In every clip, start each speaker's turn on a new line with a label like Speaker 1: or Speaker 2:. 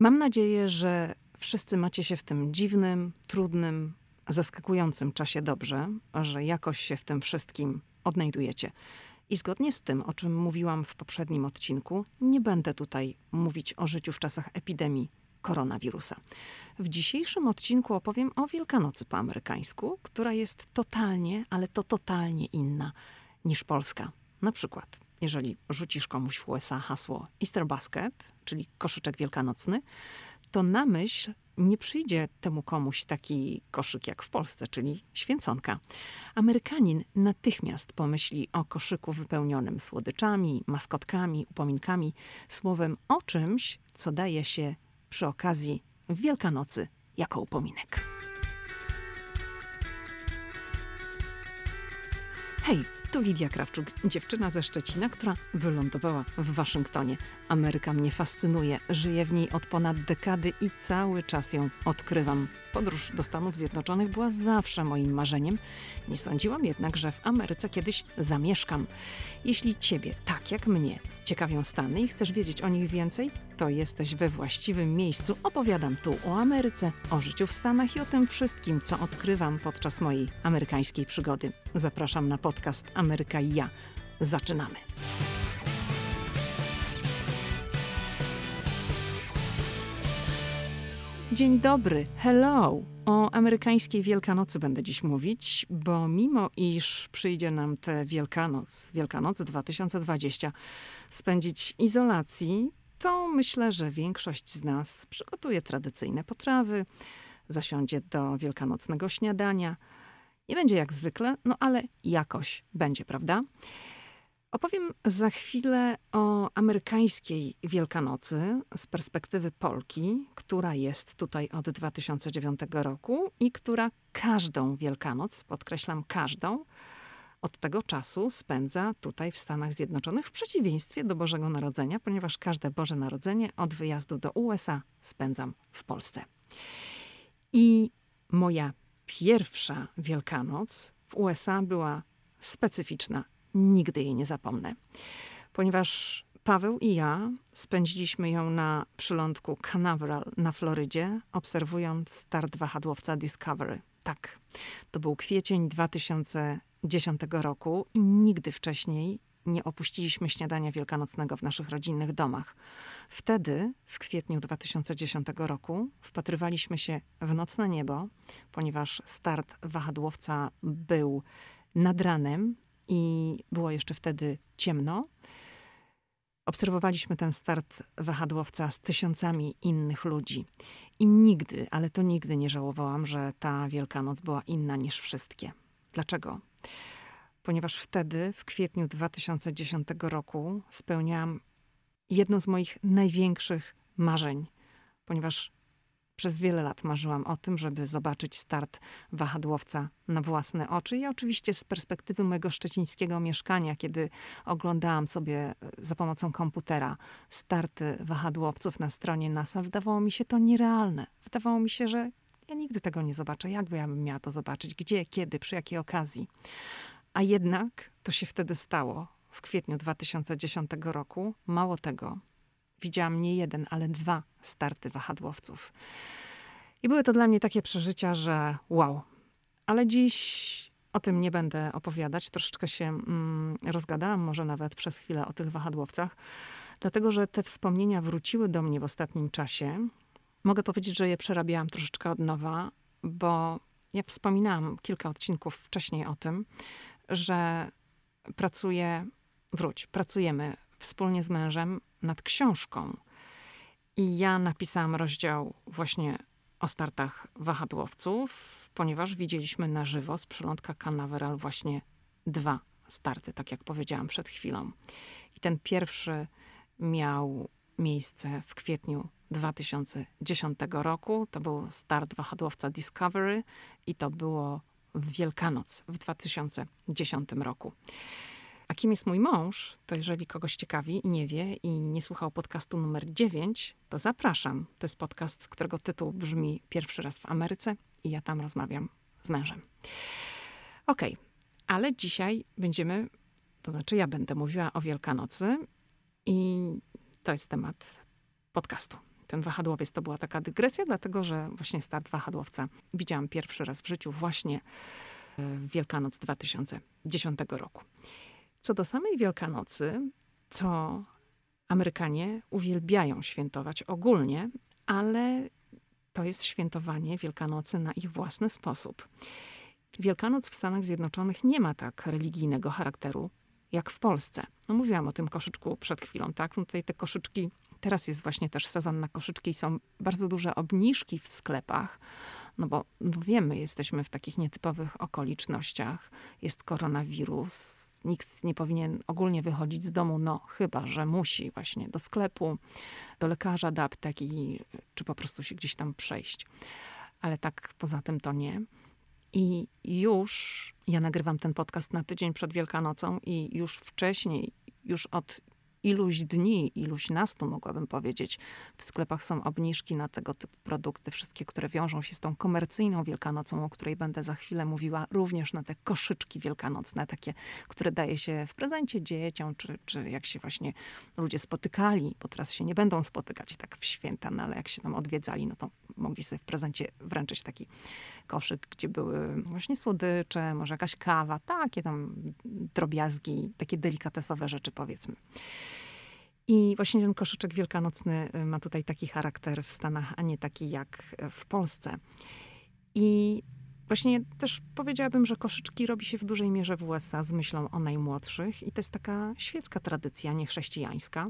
Speaker 1: Mam nadzieję, że wszyscy macie się w tym dziwnym, trudnym, zaskakującym czasie dobrze, że jakoś się w tym wszystkim odnajdujecie. I zgodnie z tym, o czym mówiłam w poprzednim odcinku, nie będę tutaj mówić o życiu w czasach epidemii koronawirusa. W dzisiejszym odcinku opowiem o Wielkanocy po amerykańsku, która jest totalnie, ale to totalnie inna niż Polska. Na przykład, jeżeli rzucisz komuś w USA hasło Easter Basket, czyli koszyczek wielkanocny, to na myśl nie przyjdzie temu komuś taki koszyk jak w Polsce, czyli święconka. Amerykanin natychmiast pomyśli o koszyku wypełnionym słodyczami, maskotkami, upominkami, słowem o czymś, co daje się przy okazji Wielkanocy jako upominek. Hej, tu Lidia Krawczuk, dziewczyna ze Szczecina, która wylądowała w Waszyngtonie. Ameryka mnie fascynuje, żyję w niej od ponad dekady i cały czas ją odkrywam. Podróż do Stanów Zjednoczonych była zawsze moim marzeniem. Nie sądziłam jednak, że w Ameryce kiedyś zamieszkam. Jeśli Ciebie, tak jak mnie, ciekawią Stany i chcesz wiedzieć o nich więcej, to jesteś we właściwym miejscu. Opowiadam tu o Ameryce, o życiu w Stanach i o tym wszystkim, co odkrywam podczas mojej amerykańskiej przygody. Zapraszam na podcast Ameryka i ja. Zaczynamy. Dzień dobry, hello! O amerykańskiej Wielkanocy będę dziś mówić, bo mimo iż przyjdzie nam tę Wielkanoc, Wielkanoc 2020, spędzić w izolacji, to myślę, że większość z nas przygotuje tradycyjne potrawy, zasiądzie do wielkanocnego śniadania. Nie będzie jak zwykle, no ale jakoś będzie, prawda? Opowiem za chwilę o amerykańskiej Wielkanocy z perspektywy Polki, która jest tutaj od 2009 roku i która każdą Wielkanoc, podkreślam każdą, od tego czasu spędza tutaj w Stanach Zjednoczonych, w przeciwieństwie do Bożego Narodzenia, ponieważ każde Boże Narodzenie od wyjazdu do USA spędzam w Polsce. I moja pierwsza Wielkanoc w USA była specyficzna Nigdy jej nie zapomnę. Ponieważ Paweł i ja spędziliśmy ją na przylądku Canaveral na Florydzie, obserwując start wahadłowca Discovery. Tak, to był kwiecień 2010 roku i nigdy wcześniej nie opuściliśmy śniadania wielkanocnego w naszych rodzinnych domach. Wtedy, w kwietniu 2010 roku, wpatrywaliśmy się w nocne niebo, ponieważ start wahadłowca był nad ranem i było jeszcze wtedy ciemno. Obserwowaliśmy ten start wahadłowca z tysiącami innych ludzi. I nigdy, ale to nigdy nie żałowałam, że ta Wielkanoc była inna niż wszystkie. Dlaczego? Ponieważ wtedy, w kwietniu 2010 roku, spełniałam jedno z moich największych marzeń, ponieważ przez wiele lat marzyłam o tym, żeby zobaczyć start wahadłowca na własne oczy. I oczywiście z perspektywy mojego szczecińskiego mieszkania, kiedy oglądałam sobie e, za pomocą komputera starty wahadłowców na stronie NASA, wydawało mi się to nierealne. Wydawało mi się, że ja nigdy tego nie zobaczę. Jakby ja bym miała to zobaczyć? Gdzie, kiedy, przy jakiej okazji? A jednak to się wtedy stało. W kwietniu 2010 roku. Mało tego, widziałam nie jeden, ale dwa starty wahadłowców. I były to dla mnie takie przeżycia, że wow. Ale dziś o tym nie będę opowiadać. Troszeczkę się mm, rozgadałam, może nawet przez chwilę o tych wahadłowcach, dlatego że te wspomnienia wróciły do mnie w ostatnim czasie. Mogę powiedzieć, że je przerabiałam troszeczkę od nowa, bo ja wspominałam kilka odcinków wcześniej o tym, że pracuję, wróć, pracujemy wspólnie z mężem nad książką. I ja napisałam rozdział właśnie o startach wahadłowców, ponieważ widzieliśmy na żywo z przylądka Canaveral właśnie dwa starty, tak jak powiedziałam przed chwilą. I ten pierwszy miał miejsce w kwietniu 2010 roku. To był start wahadłowca Discovery i to było w Wielkanoc w 2010 roku. A kim jest mój mąż, to jeżeli kogoś ciekawi i nie wie i nie słuchał podcastu numer 9, to zapraszam. To jest podcast, którego tytuł brzmi Pierwszy raz w Ameryce i ja tam rozmawiam z mężem. Okej, okay, ale dzisiaj będziemy, to znaczy ja będę mówiła o Wielkanocy i to jest temat podcastu. ten wahadłowiec to była taka dygresja, dlatego że właśnie start wahadłowca widziałam pierwszy raz w życiu właśnie w Wielkanoc 2010 roku. Co do samej Wielkanocy, to Amerykanie uwielbiają świętować ogólnie, ale to jest świętowanie Wielkanocy na ich własny sposób. Wielkanoc w Stanach Zjednoczonych nie ma tak religijnego charakteru jak w Polsce. No mówiłam o tym koszyczku przed chwilą, tak? No tutaj te koszyczki, teraz jest właśnie też sezon na koszyczki i są bardzo duże obniżki w sklepach, no bo no wiemy, jesteśmy w takich nietypowych okolicznościach. Jest koronawirus, nikt nie powinien ogólnie wychodzić z domu, no chyba, że musi właśnie do sklepu, do lekarza, do apteki, czy po prostu się gdzieś tam przejść. Ale tak poza tym to nie. I już ja nagrywam ten podcast na tydzień przed Wielkanocą i już wcześniej, już od iluś dni, iluś nastu mogłabym powiedzieć, w sklepach są obniżki na tego typu produkty, wszystkie, które wiążą się z tą komercyjną Wielkanocą, o której będę za chwilę mówiła, również na te koszyczki wielkanocne, takie, które daje się w prezencie dzieciom, czy, czy jak się właśnie ludzie spotykali, bo teraz się nie będą spotykać tak w święta, no ale jak się tam odwiedzali, no to mogli sobie w prezencie wręczyć taki koszyk, gdzie były właśnie słodycze, może jakaś kawa, takie tam drobiazgi, takie delikatesowe rzeczy powiedzmy. I właśnie ten koszyczek wielkanocny y, ma tutaj taki charakter w Stanach, a nie taki jak w Polsce. I właśnie też powiedziałabym, że koszyczki robi się w dużej mierze w USA z myślą o najmłodszych i to jest taka świecka tradycja, nie chrześcijańska.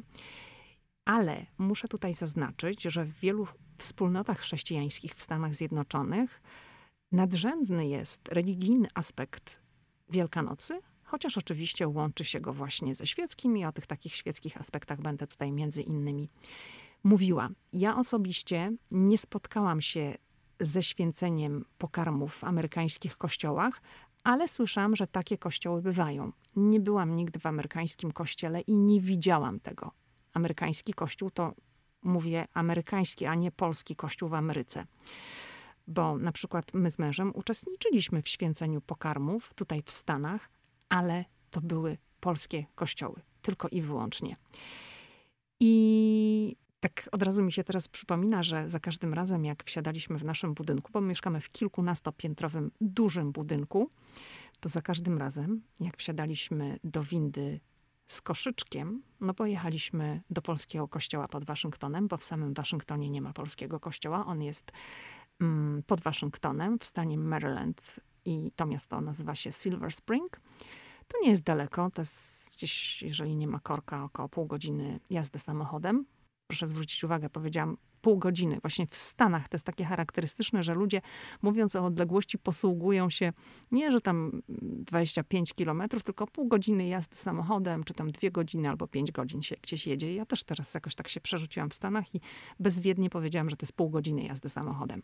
Speaker 1: Ale muszę tutaj zaznaczyć, że w wielu wspólnotach chrześcijańskich w Stanach Zjednoczonych nadrzędny jest religijny aspekt Wielkanocy, chociaż oczywiście łączy się go właśnie ze świeckim i o tych takich świeckich aspektach będę tutaj między innymi mówiła. Ja osobiście nie spotkałam się ze święceniem pokarmów w amerykańskich kościołach, ale słyszałam, że takie kościoły bywają. Nie byłam nigdy w amerykańskim kościele i nie widziałam tego. Amerykański kościół to mówię amerykański, a nie polski kościół w Ameryce. Bo na przykład my z mężem uczestniczyliśmy w święceniu pokarmów tutaj w Stanach, ale to były polskie kościoły, tylko i wyłącznie. I tak od razu mi się teraz przypomina, że za każdym razem, jak wsiadaliśmy w naszym budynku, bo mieszkamy w kilkunastopiętrowym, dużym budynku, to za każdym razem, jak wsiadaliśmy do windy z koszyczkiem, no pojechaliśmy do polskiego kościoła pod Waszyngtonem, bo w samym Waszyngtonie nie ma polskiego kościoła. On jest mm, pod Waszyngtonem w stanie Maryland i to miasto nazywa się Silver Spring. To nie jest daleko, to jest gdzieś, jeżeli nie ma korka, około pół godziny jazdy samochodem. Proszę zwrócić uwagę, powiedziałam pół godziny. Właśnie w Stanach to jest takie charakterystyczne, że ludzie mówiąc o odległości posługują się nie, że tam 25 kilometrów, tylko pół godziny jazdy samochodem, czy tam dwie godziny albo pięć godzin się gdzieś jedzie. Ja też teraz jakoś tak się przerzuciłam w Stanach i bezwiednie powiedziałam, że to jest pół godziny jazdy samochodem.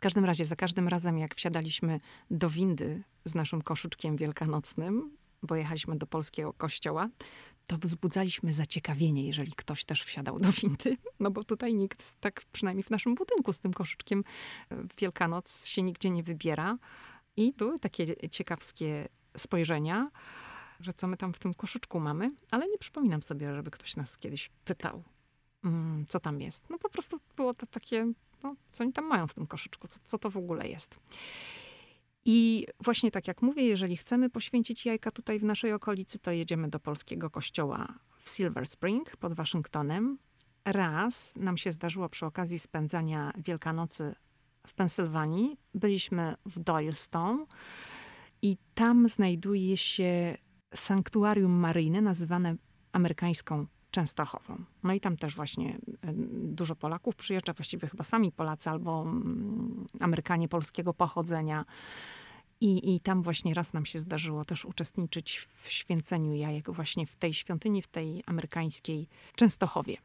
Speaker 1: W każdym razie, za każdym razem, jak wsiadaliśmy do windy z naszym koszyczkiem wielkanocnym, bo jechaliśmy do polskiego kościoła, to wzbudzaliśmy zaciekawienie, jeżeli ktoś też wsiadał do windy. No bo tutaj nikt, tak przynajmniej w naszym budynku, z tym koszyczkiem w Wielkanoc się nigdzie nie wybiera. I były takie ciekawskie spojrzenia, że co my tam w tym koszyczku mamy, ale nie przypominam sobie, żeby ktoś nas kiedyś pytał, mm, co tam jest. No po prostu było to takie no, co oni tam mają w tym koszyczku, co, co to w ogóle jest. I właśnie tak jak mówię, jeżeli chcemy poświęcić jajka tutaj w naszej okolicy, to jedziemy do polskiego kościoła w Silver Spring pod Waszyngtonem. Raz nam się zdarzyło przy okazji spędzania Wielkanocy w Pensylwanii. Byliśmy w Doylestone i tam znajduje się sanktuarium maryjne nazywane amerykańską Częstochową. No i tam też właśnie dużo Polaków przyjeżdża, właściwie chyba sami Polacy albo mm, Amerykanie polskiego pochodzenia. I, I tam właśnie raz nam się zdarzyło też uczestniczyć w święceniu jajek właśnie w tej świątyni, w tej amerykańskiej Częstochowie.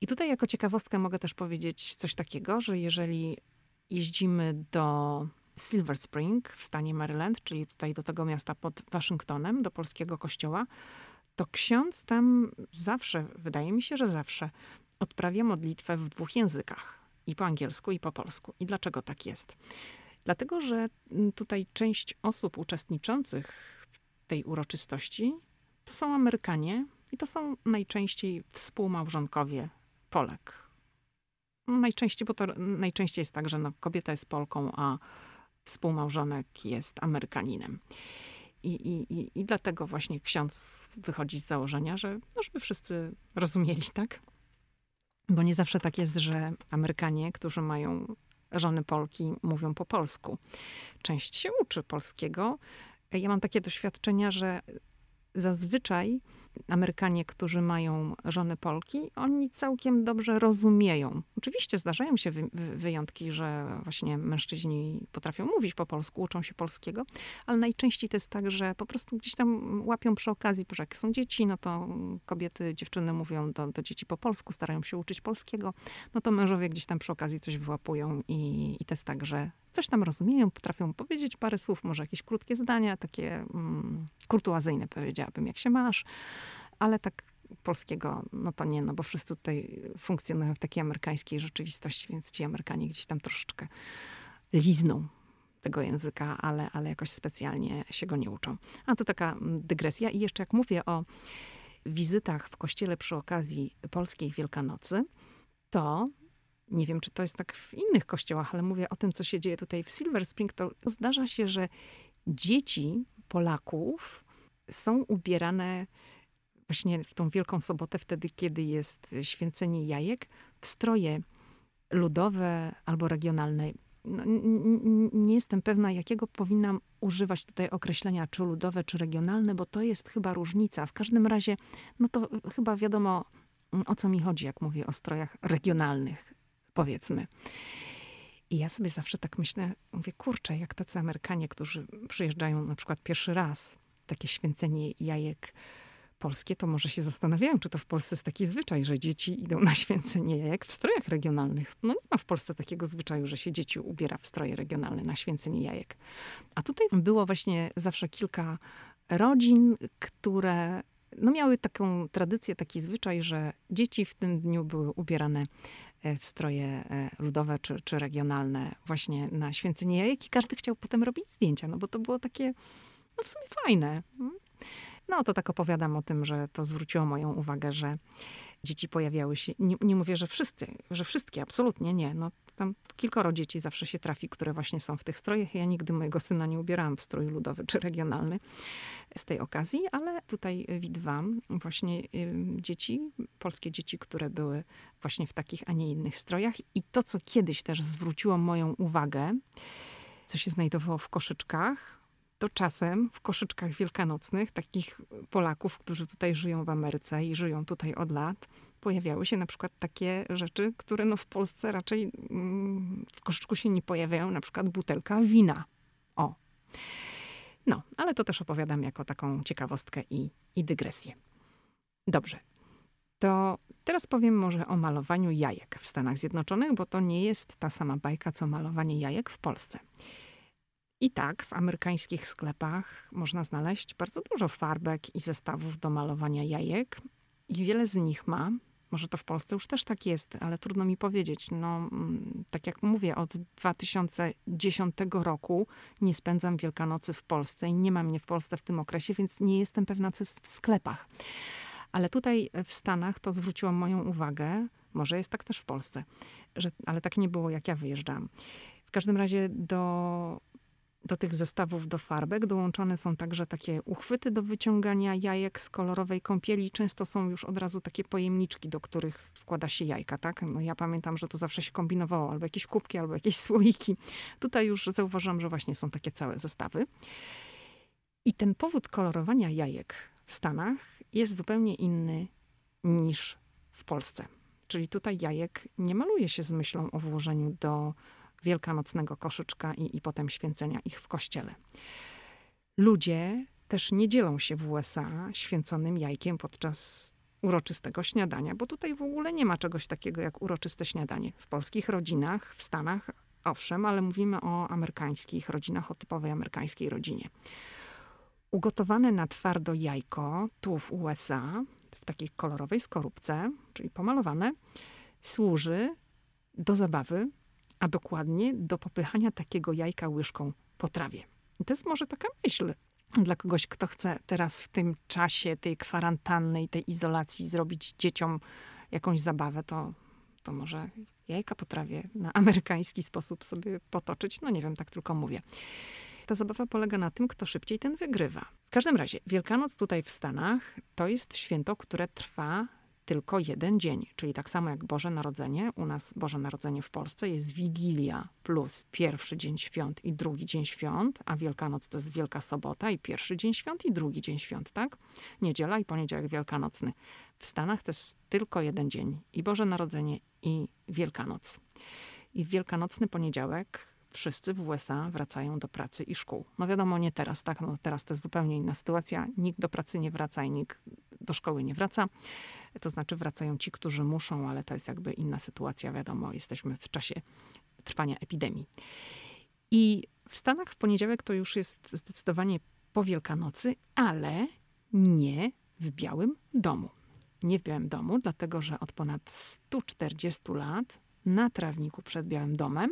Speaker 1: I tutaj jako ciekawostkę mogę też powiedzieć coś takiego, że jeżeli jeździmy do Silver Spring w stanie Maryland, czyli tutaj do tego miasta pod Waszyngtonem, do polskiego kościoła, to ksiądz tam zawsze, wydaje mi się, że zawsze odprawia modlitwę w dwóch językach. I po angielsku, i po polsku. I dlaczego tak jest? Dlatego, że tutaj część osób uczestniczących w tej uroczystości to są Amerykanie i to są najczęściej współmałżonkowie Polek. No, najczęściej, bo to najczęściej jest tak, że no, kobieta jest Polką, a współmałżonek jest Amerykaninem. I, i, I dlatego właśnie ksiądz wychodzi z założenia, że no, żeby wszyscy rozumieli, tak? Bo nie zawsze tak jest, że Amerykanie, którzy mają żony Polki, mówią po polsku. Część się uczy polskiego. Ja mam takie doświadczenia, że zazwyczaj Amerykanie, którzy mają żony Polki, oni całkiem dobrze rozumieją. Oczywiście zdarzają się wy wyjątki, że właśnie mężczyźni potrafią mówić po polsku, uczą się polskiego, ale najczęściej to jest tak, że po prostu gdzieś tam łapią przy okazji, że jak są dzieci, no to kobiety, dziewczyny mówią do, do dzieci po polsku, starają się uczyć polskiego, no to mężowie gdzieś tam przy okazji coś wyłapują i, i to jest tak, że coś tam rozumieją, potrafią powiedzieć parę słów, może jakieś krótkie zdania, takie mm, kurtuazyjne powiedziałabym, jak się masz, ale tak polskiego, no to nie, no bo wszyscy tutaj funkcjonują w takiej amerykańskiej rzeczywistości, więc ci Amerykanie gdzieś tam troszeczkę lizną tego języka, ale, ale jakoś specjalnie się go nie uczą. A to taka mm, dygresja. I jeszcze jak mówię o wizytach w kościele przy okazji polskiej Wielkanocy, to nie wiem, czy to jest tak w innych kościołach, ale mówię o tym, co się dzieje tutaj w Silver Spring, to zdarza się, że dzieci Polaków są ubierane właśnie w tą Wielką Sobotę, wtedy, kiedy jest święcenie jajek, w stroje ludowe albo regionalne. No, nie jestem pewna, jakiego powinnam używać tutaj określenia, czy ludowe, czy regionalne, bo to jest chyba różnica. W każdym razie, no to chyba wiadomo, o co mi chodzi, jak mówię o strojach regionalnych, powiedzmy. I ja sobie zawsze tak myślę, mówię, kurczę, jak tacy Amerykanie, którzy przyjeżdżają na przykład pierwszy raz, takie święcenie jajek polskie, to może się zastanawiają, czy to w Polsce jest taki zwyczaj, że dzieci idą na święcenie jajek w strojach regionalnych. No nie ma w Polsce takiego zwyczaju, że się dzieci ubiera w stroje regionalne na święcenie jajek. A tutaj było właśnie zawsze kilka rodzin, które no miały taką tradycję, taki zwyczaj, że dzieci w tym dniu były ubierane e, w stroje e, ludowe czy, czy regionalne właśnie na święcenie jajek i każdy chciał potem robić zdjęcia, no bo to było takie no w sumie fajne. No to tak opowiadam o tym, że to zwróciło moją uwagę, że dzieci pojawiały się, nie, nie mówię, że wszyscy, że wszystkie, absolutnie nie. No, tam kilkoro dzieci zawsze się trafi, które właśnie są w tych strojach. Ja nigdy mojego syna nie ubierałam w strój ludowy czy regionalny z tej okazji, ale tutaj widywałam właśnie dzieci, polskie dzieci, które były właśnie w takich, a nie innych strojach. I to, co kiedyś też zwróciło moją uwagę, co się znajdowało w koszyczkach, to czasem w koszyczkach wielkanocnych takich Polaków, którzy tutaj żyją w Ameryce i żyją tutaj od lat, pojawiały się na przykład takie rzeczy, które no w Polsce raczej mm, w koszyczku się nie pojawiają, na przykład butelka wina. O. No, ale to też opowiadam jako taką ciekawostkę i, i dygresję. Dobrze. To teraz powiem może o malowaniu jajek w Stanach Zjednoczonych, bo to nie jest ta sama bajka, co malowanie jajek w Polsce. I tak, w amerykańskich sklepach można znaleźć bardzo dużo farbek i zestawów do malowania jajek. I wiele z nich ma, może to w Polsce już też tak jest, ale trudno mi powiedzieć. No, mm, tak jak mówię, od 2010 roku nie spędzam Wielkanocy w Polsce i nie ma mnie w Polsce w tym okresie, więc nie jestem pewna, co jest w sklepach. Ale tutaj w Stanach to zwróciło moją uwagę, może jest tak też w Polsce, że, ale tak nie było, jak ja wyjeżdżałam. W każdym razie do do tych zestawów do farbek dołączone są także takie uchwyty do wyciągania jajek z kolorowej kąpieli. Często są już od razu takie pojemniczki, do których wkłada się jajka, tak? No ja pamiętam, że to zawsze się kombinowało, albo jakieś kubki, albo jakieś słoiki. Tutaj już zauważam, że właśnie są takie całe zestawy. I ten powód kolorowania jajek w Stanach jest zupełnie inny niż w Polsce. Czyli tutaj jajek nie maluje się z myślą o włożeniu do wielkanocnego koszyczka i, i potem święcenia ich w kościele. Ludzie też nie dzielą się w USA święconym jajkiem podczas uroczystego śniadania, bo tutaj w ogóle nie ma czegoś takiego jak uroczyste śniadanie. W polskich rodzinach, w Stanach, owszem, ale mówimy o amerykańskich rodzinach, o typowej amerykańskiej rodzinie. Ugotowane na twardo jajko tu w USA, w takiej kolorowej skorupce, czyli pomalowane, służy do zabawy a dokładnie do popychania takiego jajka łyżką po trawie. I to jest może taka myśl dla kogoś, kto chce teraz w tym czasie tej kwarantanny i tej izolacji zrobić dzieciom jakąś zabawę, to, to może jajka potrafię na amerykański sposób sobie potoczyć. No nie wiem, tak tylko mówię. Ta zabawa polega na tym, kto szybciej, ten wygrywa. W każdym razie, Wielkanoc tutaj w Stanach to jest święto, które trwa tylko jeden dzień, czyli tak samo jak Boże Narodzenie. U nas Boże Narodzenie w Polsce jest Wigilia plus pierwszy dzień świąt i drugi dzień świąt, a Wielkanoc to jest Wielka Sobota i pierwszy dzień świąt i drugi dzień świąt, tak? Niedziela i poniedziałek wielkanocny. W Stanach to jest tylko jeden dzień i Boże Narodzenie i Wielkanoc. I w wielkanocny poniedziałek wszyscy w USA wracają do pracy i szkół. No wiadomo, nie teraz, tak? No teraz to jest zupełnie inna sytuacja. Nikt do pracy nie wraca i nikt do szkoły nie wraca. To znaczy wracają ci, którzy muszą, ale to jest jakby inna sytuacja. Wiadomo, jesteśmy w czasie trwania epidemii. I w Stanach w poniedziałek to już jest zdecydowanie po Wielkanocy, ale nie w Białym Domu. Nie w Białym Domu, dlatego że od ponad 140 lat na trawniku przed Białym Domem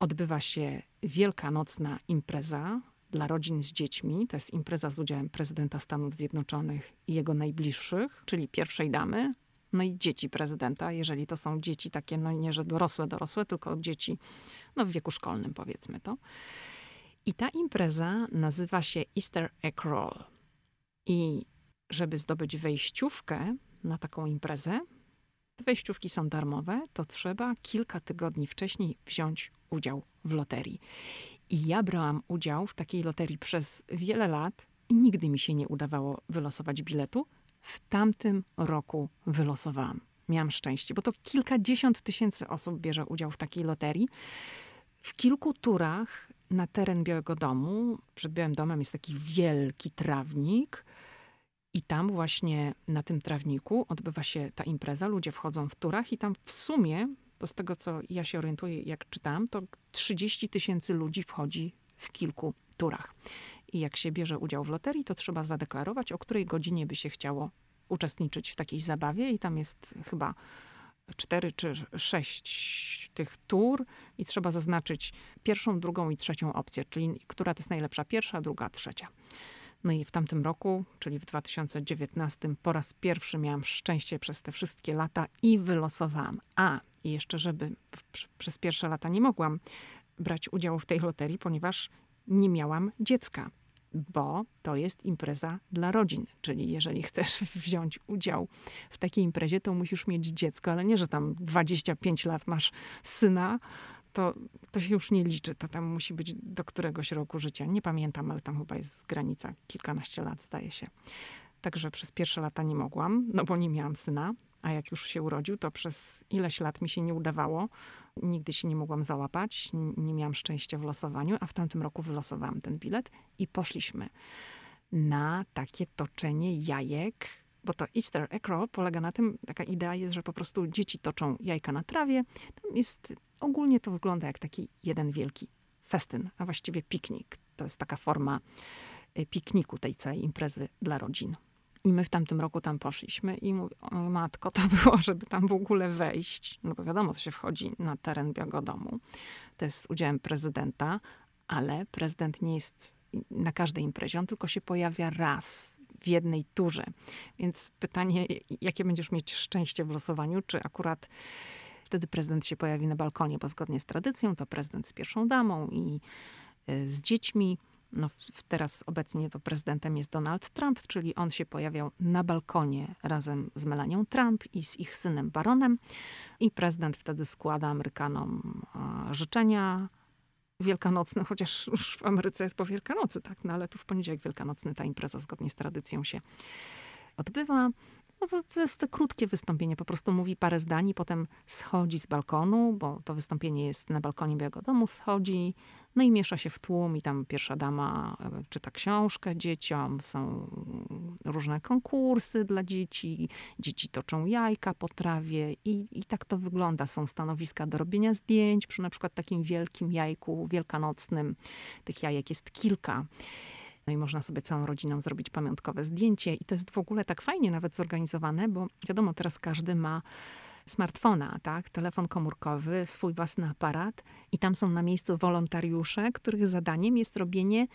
Speaker 1: odbywa się wielkanocna impreza dla rodzin z dziećmi. To jest impreza z udziałem prezydenta Stanów Zjednoczonych i jego najbliższych, czyli pierwszej damy, no i dzieci prezydenta, jeżeli to są dzieci takie, no nie, że dorosłe, dorosłe, tylko dzieci no w wieku szkolnym powiedzmy to. I ta impreza nazywa się Easter Egg Roll. I żeby zdobyć wejściówkę na taką imprezę, te wejściówki są darmowe, to trzeba kilka tygodni wcześniej wziąć udział w loterii. I ja brałam udział w takiej loterii przez wiele lat i nigdy mi się nie udawało wylosować biletu. W tamtym roku wylosowałam. Miałam szczęście, bo to kilkadziesiąt tysięcy osób bierze udział w takiej loterii. W kilku turach na teren Białego Domu, przed Białym Domem jest taki wielki trawnik. I tam właśnie na tym trawniku odbywa się ta impreza. Ludzie wchodzą w turach i tam w sumie z tego, co ja się orientuję, jak czytam, to 30 tysięcy ludzi wchodzi w kilku turach. I jak się bierze udział w loterii, to trzeba zadeklarować, o której godzinie by się chciało uczestniczyć w takiej zabawie. I tam jest chyba cztery czy sześć tych tur i trzeba zaznaczyć pierwszą, drugą i trzecią opcję, czyli która to jest najlepsza, pierwsza, druga, trzecia. No i w tamtym roku, czyli w 2019, po raz pierwszy miałam szczęście przez te wszystkie lata i wylosowałam. A, i jeszcze, żeby przez pierwsze lata nie mogłam brać udziału w tej loterii, ponieważ nie miałam dziecka, bo to jest impreza dla rodzin. Czyli jeżeli chcesz wziąć udział w takiej imprezie, to musisz mieć dziecko, ale nie, że tam 25 lat masz syna, to, to się już nie liczy. To tam musi być do któregoś roku życia. Nie pamiętam, ale tam chyba jest granica kilkanaście lat, zdaje się. Także przez pierwsze lata nie mogłam, no bo nie miałam syna, a jak już się urodził, to przez ileś lat mi się nie udawało. Nigdy się nie mogłam załapać, nie miałam szczęścia w losowaniu, a w tamtym roku wylosowałam ten bilet i poszliśmy na takie toczenie jajek bo to Easter egg roll polega na tym, taka idea jest, że po prostu dzieci toczą jajka na trawie. Tam jest, ogólnie to wygląda jak taki jeden wielki festyn, a właściwie piknik. To jest taka forma y, pikniku tej całej imprezy dla rodzin. I my w tamtym roku tam poszliśmy i mówię, matko, to było, żeby tam w ogóle wejść. No bo wiadomo, to się wchodzi na teren Białego Domu. To jest z udziałem prezydenta, ale prezydent nie jest na każdej imprezie. On tylko się pojawia raz w jednej turze. Więc pytanie, jakie będziesz mieć szczęście w losowaniu, czy akurat wtedy prezydent się pojawi na balkonie, bo zgodnie z tradycją to prezydent z pierwszą damą i e, z dziećmi. No, teraz obecnie to prezydentem jest Donald Trump, czyli on się pojawiał na balkonie razem z Melanią Trump i z ich synem Baronem. I prezydent wtedy składa Amerykanom życzenia wielkanocny, chociaż już w Ameryce jest po Wielkanocy, tak, no ale tu w poniedziałek wielkanocny ta impreza zgodnie z tradycją się odbywa. No to, to jest to krótkie wystąpienie, po prostu mówi parę zdań, potem schodzi z balkonu, bo to wystąpienie jest na balkonie Białego Domu, schodzi, no i miesza się w tłum i tam pierwsza dama e, czyta książkę dzieciom, są różne konkursy dla dzieci, dzieci toczą jajka po trawie i, i tak to wygląda. Są stanowiska do robienia zdjęć przy na przykład takim wielkim jajku wielkanocnym. Tych jajek jest kilka. No i można sobie całą rodziną zrobić pamiątkowe zdjęcie. I to jest w ogóle tak fajnie nawet zorganizowane, bo wiadomo, teraz każdy ma smartfona, tak? telefon komórkowy, swój własny aparat i tam są na miejscu wolontariusze, których zadaniem jest robienie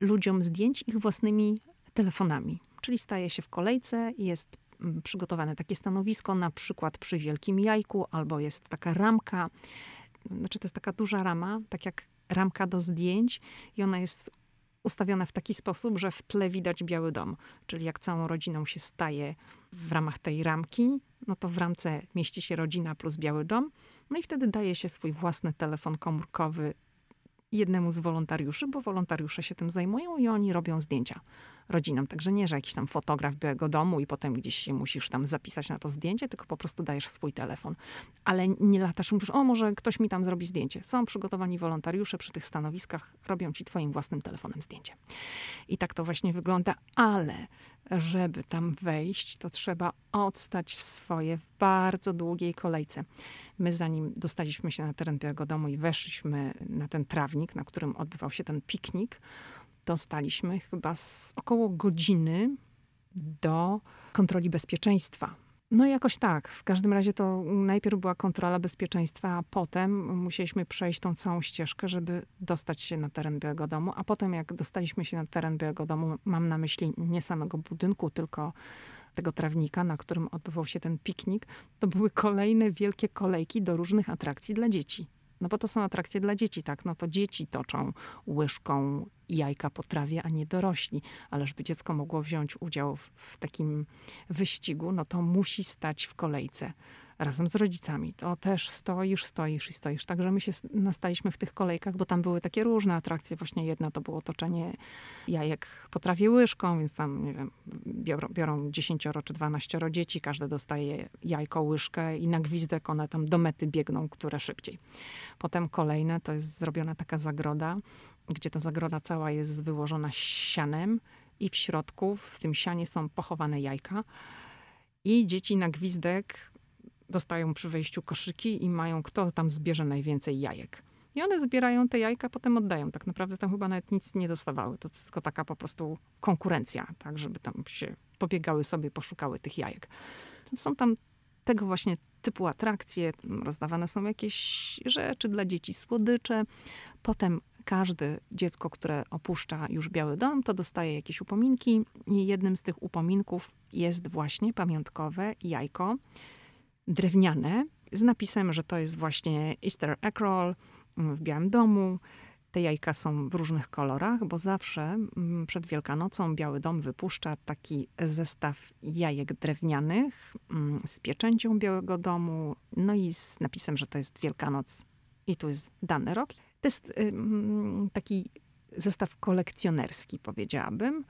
Speaker 1: ludziom zdjęć ich własnymi telefonami. Czyli staje się w kolejce, jest mm, przygotowane takie stanowisko, na przykład przy wielkim jajku, albo jest taka ramka. Znaczy, to jest taka duża rama, tak jak ramka do zdjęć, i ona jest ustawiona w taki sposób, że w tle widać Biały Dom. Czyli jak całą rodziną się staje w ramach tej ramki, no to w ramce mieści się rodzina plus Biały Dom. No i wtedy daje się swój własny telefon komórkowy jednemu z wolontariuszy, bo wolontariusze się tym zajmują i oni robią zdjęcia rodzinom. Także nie, że jakiś tam fotograf Białego Domu i potem gdzieś się musisz tam zapisać na to zdjęcie, tylko po prostu dajesz swój telefon. Ale nie latasz i mówisz, o może ktoś mi tam zrobi zdjęcie. Są przygotowani wolontariusze przy tych stanowiskach, robią ci twoim własnym telefonem zdjęcie. I tak to właśnie wygląda, ale żeby tam wejść, to trzeba odstać swoje w bardzo długiej kolejce. My zanim dostaliśmy się na teren Białego Domu i weszliśmy na ten trawnik, na którym odbywał się ten piknik, dostaliśmy chyba z około godziny do kontroli bezpieczeństwa. No jakoś tak. W każdym razie to najpierw była kontrola bezpieczeństwa, a potem musieliśmy przejść tą całą ścieżkę, żeby dostać się na teren Białego Domu. A potem jak dostaliśmy się na teren Białego Domu, mam na myśli nie samego budynku, tylko tego trawnika, na którym odbywał się ten piknik, to były kolejne wielkie kolejki do różnych atrakcji dla dzieci. No bo to są atrakcje dla dzieci, tak? No to dzieci toczą łyżką jajka po trawie, a nie dorośli. Ale żeby dziecko mogło wziąć udział w, w takim wyścigu, no to musi stać w kolejce razem z rodzicami. To też stoisz, stoisz i stoisz. Także my się nastaliśmy w tych kolejkach, bo tam były takie różne atrakcje. Właśnie jedna to było toczenie jajek po trawie łyżką, więc tam, nie wiem, biorą, biorą 10 czy 12 dzieci, każde dostaje jajko, łyżkę i na gwizdek one tam do mety biegną, które szybciej. Potem kolejne to jest zrobiona taka zagroda, gdzie ta zagroda cała jest wyłożona sianem i w środku, w tym sianie są pochowane jajka. I dzieci na gwizdek dostają przy wejściu koszyki i mają kto tam zbierze najwięcej jajek. I one zbierają te jajka, potem oddają. Tak naprawdę tam chyba nawet nic nie dostawały. To tylko taka po prostu konkurencja, tak, żeby tam się pobiegały sobie, poszukały tych jajek. Są tam tego właśnie typu atrakcje. Rozdawane są jakieś rzeczy dla dzieci, słodycze. Potem każde dziecko, które opuszcza już Biały Dom, to dostaje jakieś upominki. I jednym z tych upominków jest właśnie pamiątkowe jajko drewniane z napisem, że to jest właśnie Easter egg roll w Białym Domu. Te jajka są w różnych kolorach, bo zawsze mm, przed Wielkanocą Biały Dom wypuszcza taki zestaw jajek drewnianych mm, z pieczęcią Białego Domu, no i z napisem, że to jest Wielkanoc i tu jest dany rok. To jest taki zestaw kolekcjonerski, powiedziałabym.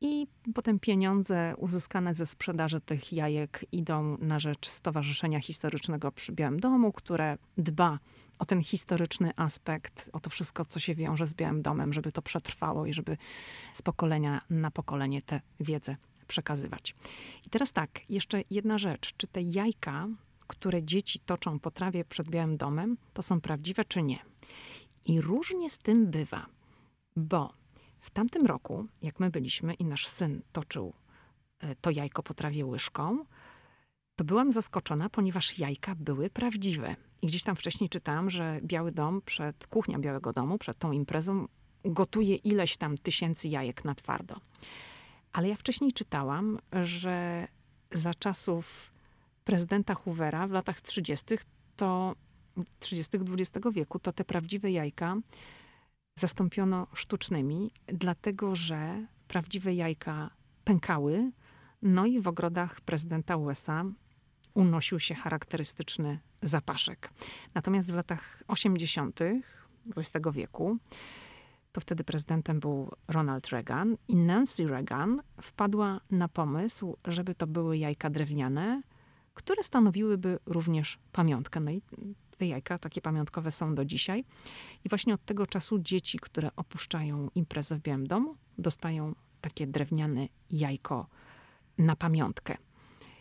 Speaker 1: I potem pieniądze uzyskane ze sprzedaży tych jajek idą na rzecz Stowarzyszenia Historycznego przy Białym Domu, które dba o ten historyczny aspekt, o to wszystko, co się wiąże z Białym Domem, żeby to przetrwało i żeby z pokolenia na pokolenie tę wiedzę przekazywać. I teraz tak, jeszcze jedna rzecz. Czy te jajka, które dzieci toczą po trawie przed Białym Domem, to są prawdziwe czy nie? I różnie z tym bywa, bo w tamtym roku, jak my byliśmy i nasz syn toczył e, to jajko po trawie łyżką, to byłam zaskoczona, ponieważ jajka były prawdziwe. I gdzieś tam wcześniej czytałam, że Biały Dom, przed kuchnia Białego Domu, przed tą imprezą, gotuje ileś tam tysięcy jajek na twardo. Ale ja wcześniej czytałam, że za czasów prezydenta Hoovera w latach 30. to 30. XX wieku, to te prawdziwe jajka zastąpiono sztucznymi, dlatego że prawdziwe jajka pękały, no i w ogrodach prezydenta USA unosił się charakterystyczny zapaszek. Natomiast w latach 80. XX wieku, to wtedy prezydentem był Ronald Reagan i Nancy Reagan wpadła na pomysł, żeby to były jajka drewniane, które stanowiłyby również pamiątkę. No i te jajka takie pamiątkowe są do dzisiaj. I właśnie od tego czasu dzieci, które opuszczają imprezę w Białym Domu, dostają takie drewniane jajko na pamiątkę.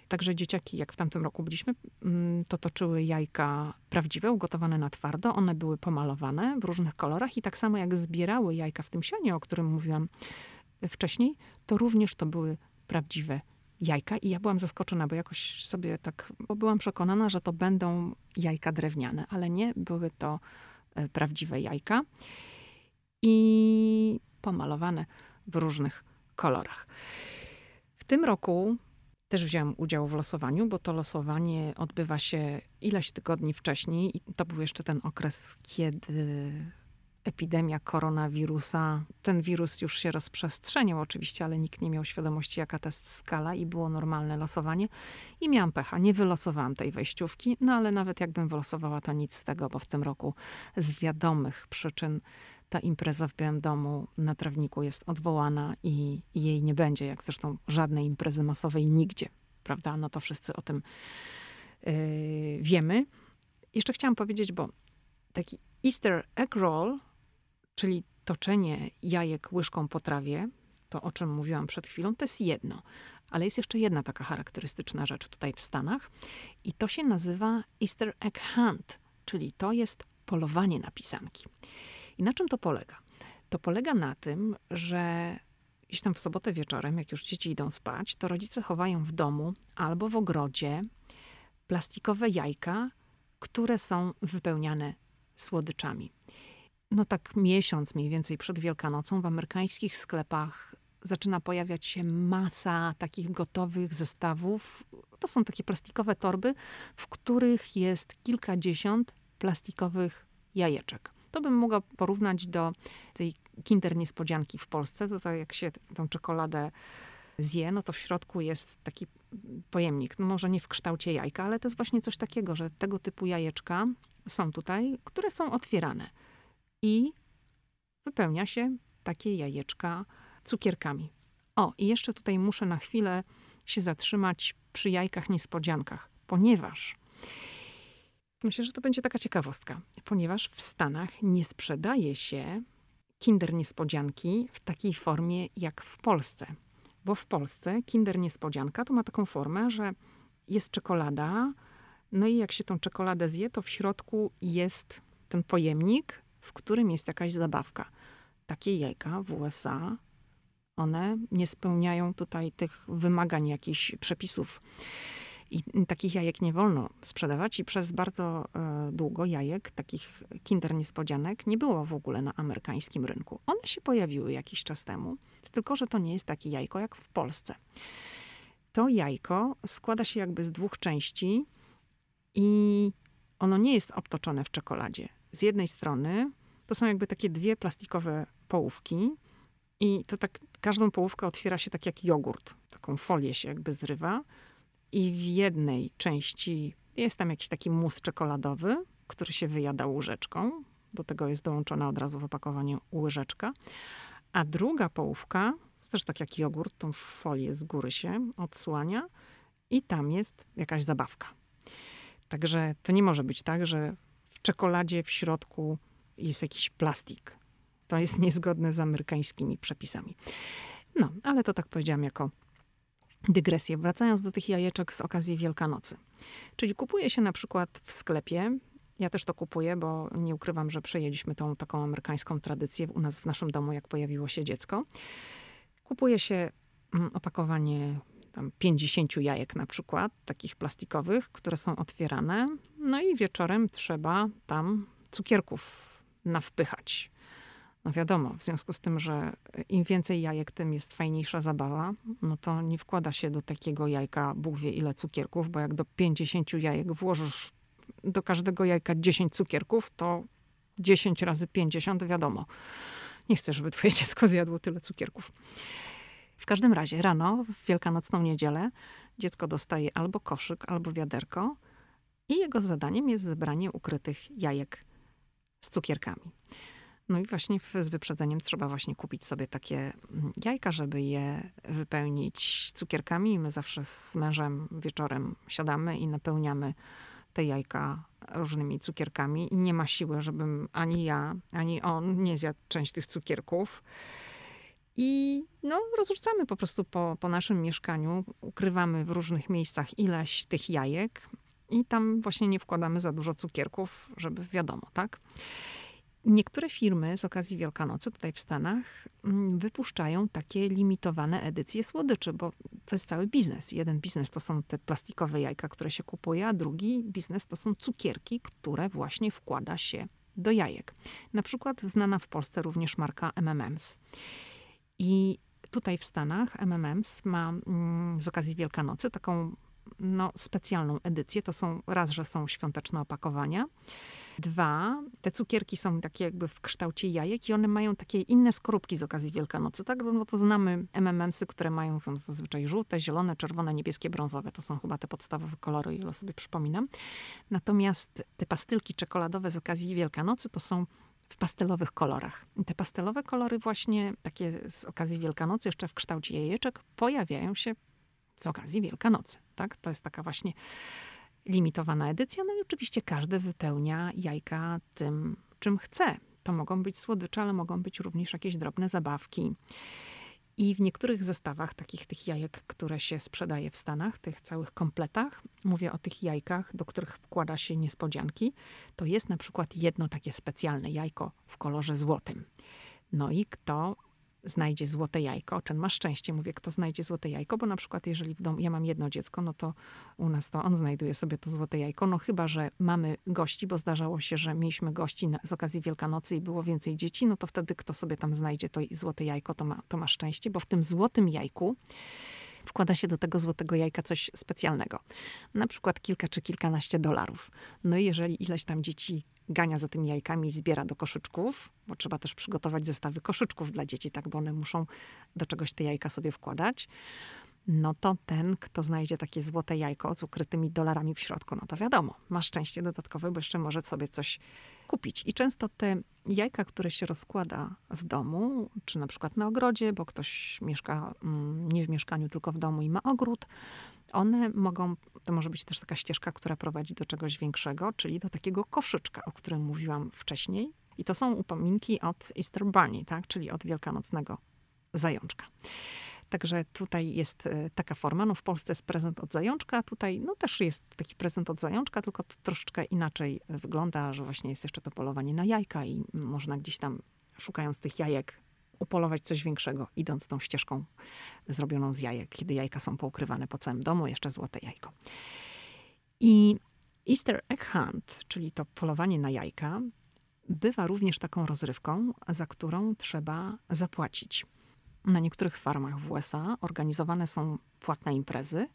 Speaker 1: Także dzieciaki, jak w tamtym roku byliśmy, mm, to toczyły jajka prawdziwe, ugotowane na twardo. One były pomalowane w różnych kolorach i tak samo jak zbierały jajka w tym sianie, o którym mówiłam wcześniej, to również to były prawdziwe jajka i ja byłam zaskoczona, bo jakoś sobie tak, bo byłam przekonana, że to będą jajka drewniane, ale nie, były to e, prawdziwe jajka i pomalowane w różnych kolorach. W tym roku też wziąłem udział w losowaniu, bo to losowanie odbywa się ileś tygodni wcześniej i to był jeszcze ten okres, kiedy epidemia koronawirusa. Ten wirus już się rozprzestrzeniał oczywiście, ale nikt nie miał świadomości, jaka to jest skala i było normalne losowanie. I miałam pecha, nie wylosowałam tej wejściówki, no ale nawet jakbym wylosowała, to nic z tego, bo w tym roku z wiadomych przyczyn ta impreza w Białym Domu na trawniku jest odwołana i, i jej nie będzie, jak zresztą żadnej imprezy masowej nigdzie, prawda? No to wszyscy o tym yy, wiemy. Jeszcze chciałam powiedzieć, bo taki Easter egg roll czyli toczenie jajek łyżką po trawie, to o czym mówiłam przed chwilą, to jest jedno. Ale jest jeszcze jedna taka charakterystyczna rzecz tutaj w Stanach i to się nazywa Easter egg hunt, czyli to jest polowanie na pisanki. I na czym to polega? To polega na tym, że gdzieś tam w sobotę wieczorem, jak już dzieci idą spać, to rodzice chowają w domu albo w ogrodzie plastikowe jajka, które są wypełniane słodyczami no tak miesiąc mniej więcej przed Wielkanocą w amerykańskich sklepach zaczyna pojawiać się masa takich gotowych zestawów. To są takie plastikowe torby, w których jest kilkadziesiąt plastikowych jajeczek. To bym mogła porównać do tej Kinder Niespodzianki w Polsce. To tak jak się tą czekoladę zje, no to w środku jest taki pojemnik. No może nie w kształcie jajka, ale to jest właśnie coś takiego, że tego typu jajeczka są tutaj, które są otwierane i wypełnia się takie jajeczka cukierkami. O, i jeszcze tutaj muszę na chwilę się zatrzymać przy jajkach niespodziankach, ponieważ myślę, że to będzie taka ciekawostka, ponieważ w Stanach nie sprzedaje się Kinder Niespodzianki w takiej formie jak w Polsce. Bo w Polsce Kinder Niespodzianka to ma taką formę, że jest czekolada, no i jak się tą czekoladę zje, to w środku jest ten pojemnik w którym jest jakaś zabawka. Takie jajka w USA, one nie spełniają tutaj tych wymagań, jakichś przepisów. I takich jajek nie wolno sprzedawać, i przez bardzo e, długo jajek, takich kinder niespodzianek, nie było w ogóle na amerykańskim rynku. One się pojawiły jakiś czas temu, tylko że to nie jest takie jajko jak w Polsce. To jajko składa się jakby z dwóch części i ono nie jest obtoczone w czekoladzie z jednej strony to są jakby takie dwie plastikowe połówki i to tak, każdą połówkę otwiera się tak jak jogurt. Taką folię się jakby zrywa i w jednej części jest tam jakiś taki mus czekoladowy, który się wyjada łyżeczką. Do tego jest dołączona od razu w opakowaniu łyżeczka. A druga połówka, też tak jak jogurt, tą folię z góry się odsłania i tam jest jakaś zabawka. Także to nie może być tak, że czekoladzie w środku jest jakiś plastik. To jest niezgodne z amerykańskimi przepisami. No, ale to tak powiedziałam jako dygresję. Wracając do tych jajeczek z okazji Wielkanocy. Czyli kupuje się na przykład w sklepie, ja też to kupuję, bo nie ukrywam, że przejęliśmy tą taką amerykańską tradycję u nas w naszym domu, jak pojawiło się dziecko. Kupuje się mm, opakowanie tam 50 jajek na przykład, takich plastikowych, które są otwierane. No i wieczorem trzeba tam cukierków nawpychać. No wiadomo, w związku z tym, że im więcej jajek, tym jest fajniejsza zabawa, no to nie wkłada się do takiego jajka Bóg wie ile cukierków, bo jak do 50 jajek włożysz do każdego jajka 10 cukierków, to 10 razy 50, wiadomo. Nie chcę, żeby twoje dziecko zjadło tyle cukierków. W każdym razie rano, w wielkanocną niedzielę, dziecko dostaje albo koszyk, albo wiaderko i jego zadaniem jest zebranie ukrytych jajek z cukierkami. No i właśnie z wyprzedzeniem trzeba właśnie kupić sobie takie mm, jajka, żeby je wypełnić cukierkami. I my zawsze z mężem wieczorem siadamy i napełniamy te jajka różnymi cukierkami i nie ma siły, żebym ani ja, ani on nie zjadł część tych cukierków. I no, rozrzucamy po prostu po, po naszym mieszkaniu, ukrywamy w różnych miejscach ileś tych jajek i tam właśnie nie wkładamy za dużo cukierków, żeby wiadomo, tak? Niektóre firmy z okazji Wielkanocy tutaj w Stanach mm, wypuszczają takie limitowane edycje słodyczy, bo to jest cały biznes. Jeden biznes to są te plastikowe jajka, które się kupuje, a drugi biznes to są cukierki, które właśnie wkłada się do jajek. Na przykład znana w Polsce również marka M&M's. I tutaj w Stanach MMMs ma mm, z okazji Wielkanocy taką no, specjalną edycję. To są raz, że są świąteczne opakowania. Dwa, te cukierki są takie jakby w kształcie jajek i one mają takie inne skorupki z okazji Wielkanocy, tak? No to znamy MMMsy, które mają zazwyczaj żółte, zielone, czerwone, niebieskie, brązowe. To są chyba te podstawowe kolory, ile sobie przypominam. Natomiast te pastylki czekoladowe z okazji Wielkanocy to są w pastelowych kolorach. I te pastelowe kolory właśnie takie z okazji Wielkanocy, jeszcze w kształcie jajeczek, pojawiają się z okazji Wielkanocy. Tak? To jest taka właśnie limitowana edycja. No i oczywiście każdy wypełnia jajka tym, czym chce. To mogą być słodycze, ale mogą być również jakieś drobne zabawki. I w niektórych zestawach takich tych jajek, które się sprzedaje w Stanach, tych całych kompletach, mówię o tych jajkach, do których wkłada się niespodzianki, to jest na przykład jedno takie specjalne jajko w kolorze złotym. No i kto znajdzie złote jajko, ten ma szczęście, mówię, kto znajdzie złote jajko, bo na przykład jeżeli w domu, ja mam jedno dziecko, no to u nas to on znajduje sobie to złote jajko, no chyba, że mamy gości, bo zdarzało się, że mieliśmy gości na, z okazji Wielkanocy i było więcej dzieci, no to wtedy kto sobie tam znajdzie to złote jajko, to ma, to ma szczęście, bo w tym złotym jajku wkłada się do tego złotego jajka coś specjalnego. Na przykład kilka czy kilkanaście dolarów. No i jeżeli ileś tam dzieci gania za tymi jajkami i zbiera do koszyczków, bo trzeba też przygotować zestawy koszyczków dla dzieci, tak, bo one muszą do czegoś te jajka sobie wkładać, no to ten, kto znajdzie takie złote jajko z ukrytymi dolarami w środku, no to wiadomo, ma szczęście dodatkowe, bo jeszcze może sobie coś kupić. I często te jajka, które się rozkłada w domu, czy na przykład na ogrodzie, bo ktoś mieszka mm, nie w mieszkaniu, tylko w domu i ma ogród, one mogą, to może być też taka ścieżka, która prowadzi do czegoś większego, czyli do takiego koszyczka, o którym mówiłam wcześniej. I to są upominki od Easter Bunny, tak? czyli od wielkanocnego zajączka. Także tutaj jest e, taka forma. No w Polsce jest prezent od zajączka, tutaj no też jest taki prezent od zajączka, tylko to troszeczkę inaczej wygląda, że właśnie jest jeszcze to polowanie na jajka i można gdzieś tam szukając tych jajek upolować coś większego, idąc tą ścieżką zrobioną z jajek, kiedy jajka są poukrywane po całym domu, jeszcze złote jajko. I Easter Egg Hunt, czyli to polowanie na jajka, bywa również taką rozrywką, za którą trzeba zapłacić. Na niektórych farmach w USA organizowane są płatne imprezy,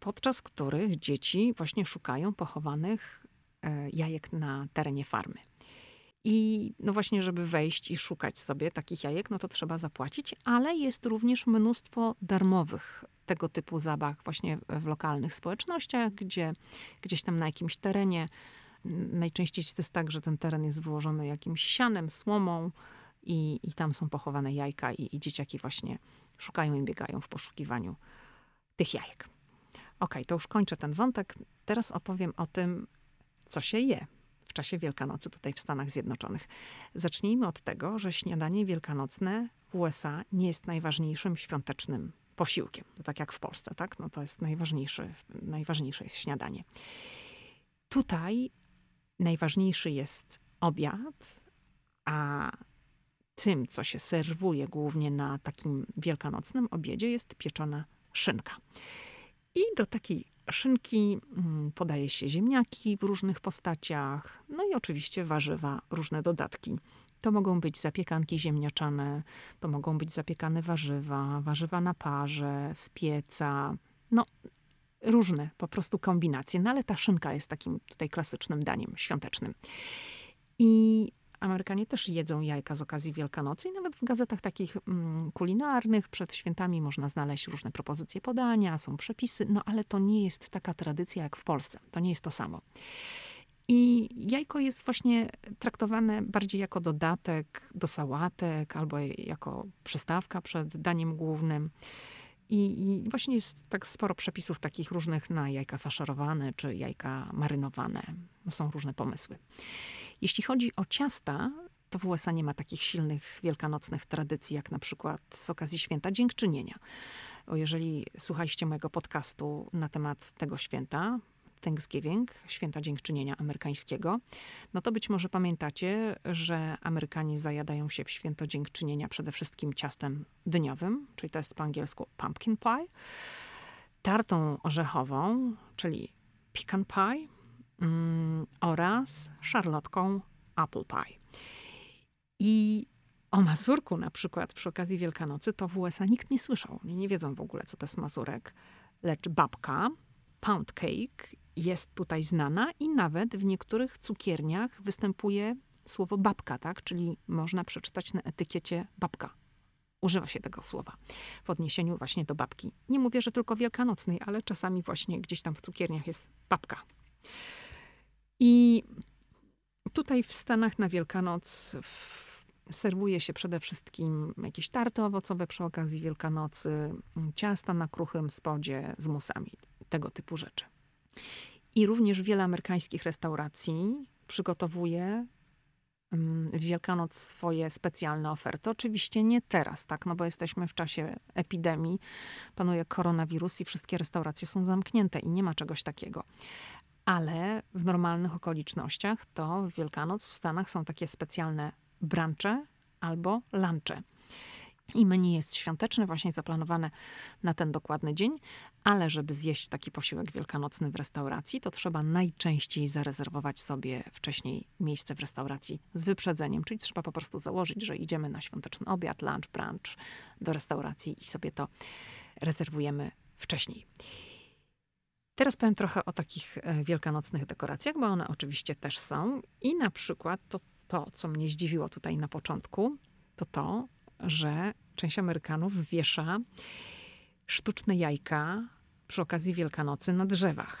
Speaker 1: podczas których dzieci właśnie szukają pochowanych e, jajek na terenie farmy. I no właśnie, żeby wejść i szukać sobie takich jajek, no to trzeba zapłacić, ale jest również mnóstwo darmowych tego typu zabaw właśnie w lokalnych społecznościach, gdzie gdzieś tam na jakimś terenie, najczęściej jest tak, że ten teren jest wyłożony jakimś sianem, słomą i, i tam są pochowane jajka i, i dzieciaki właśnie szukają i biegają w poszukiwaniu tych jajek. Ok, to już kończę ten wątek. Teraz opowiem o tym, co się je czasie Wielkanocy tutaj w Stanach Zjednoczonych. Zacznijmy od tego, że śniadanie wielkanocne w USA nie jest najważniejszym świątecznym posiłkiem. To tak jak w Polsce, tak? No to jest najważniejszy, najważniejsze jest śniadanie. Tutaj najważniejszy jest obiad, a tym, co się serwuje głównie na takim wielkanocnym obiedzie, jest pieczona szynka. I do takiej szynki mm, podaje się ziemniaki w różnych postaciach, no i oczywiście warzywa, różne dodatki. To mogą być zapiekanki ziemniaczane, to mogą być zapiekane warzywa, warzywa na parze, z pieca, no różne po prostu kombinacje. No ale ta szynka jest takim tutaj klasycznym daniem świątecznym. I Amerykanie też jedzą jajka z okazji Wielkanocy i nawet w gazetach takich mm, kulinarnych przed świętami można znaleźć różne propozycje podania, są przepisy, no ale to nie jest taka tradycja jak w Polsce. To nie jest to samo. I jajko jest właśnie traktowane bardziej jako dodatek do sałatek albo jako przystawka przed daniem głównym. I, I, właśnie jest tak sporo przepisów takich różnych na jajka faszerowane czy jajka marynowane. Są różne pomysły. Jeśli chodzi o ciasta, to w USA nie ma takich silnych wielkanocnych tradycji, jak na przykład z okazji święta dziękczynienia. O jeżeli słuchaliście mojego podcastu na temat tego święta, Thanksgiving, święta dziękczynienia amerykańskiego, no to być może pamiętacie, że Amerykanie zajadają się w święto dziękczynienia przede wszystkim ciastem dniowym, czyli to jest po angielsku pumpkin pie, tartą orzechową, czyli pecan pie oraz szarlotką apple pie. I o Mazurku na przykład przy okazji Wielkanocy, to w USA nikt nie słyszał. Oni nie wiedzą w ogóle, co to jest Mazurek. Lecz babka, pound cake, jest tutaj znana i nawet w niektórych cukierniach występuje słowo babka, tak? Czyli można przeczytać na etykiecie babka. Używa się tego słowa w odniesieniu właśnie do babki. Nie mówię, że tylko wielkanocnej, ale czasami właśnie gdzieś tam w cukierniach jest babka. I tutaj w Stanach na Wielkanoc serwuje się przede wszystkim jakieś tarty owocowe przy okazji Wielkanocy, ciasta na kruchym spodzie z musami, tego typu rzeczy. I również wiele amerykańskich restauracji przygotowuje w Wielkanoc swoje specjalne oferty. Oczywiście nie teraz, tak, no bo jesteśmy w czasie epidemii, panuje koronawirus i wszystkie restauracje są zamknięte i nie ma czegoś takiego. Ale w normalnych okolicznościach to w Wielkanoc w Stanach są takie specjalne brunche albo lunche. I menu jest świąteczne, właśnie zaplanowane na ten dokładny dzień, ale żeby zjeść taki posiłek wielkanocny w restauracji, to trzeba najczęściej zarezerwować sobie wcześniej miejsce w restauracji z wyprzedzeniem, czyli trzeba po prostu założyć, że idziemy na świąteczny obiad, lunch, brunch do restauracji i sobie to rezerwujemy wcześniej. Teraz powiem trochę o takich e, wielkanocnych dekoracjach, bo one oczywiście też są. I na przykład to, to co mnie zdziwiło tutaj na początku, to to, że część Amerykanów wiesza sztuczne jajka przy okazji Wielkanocy na drzewach.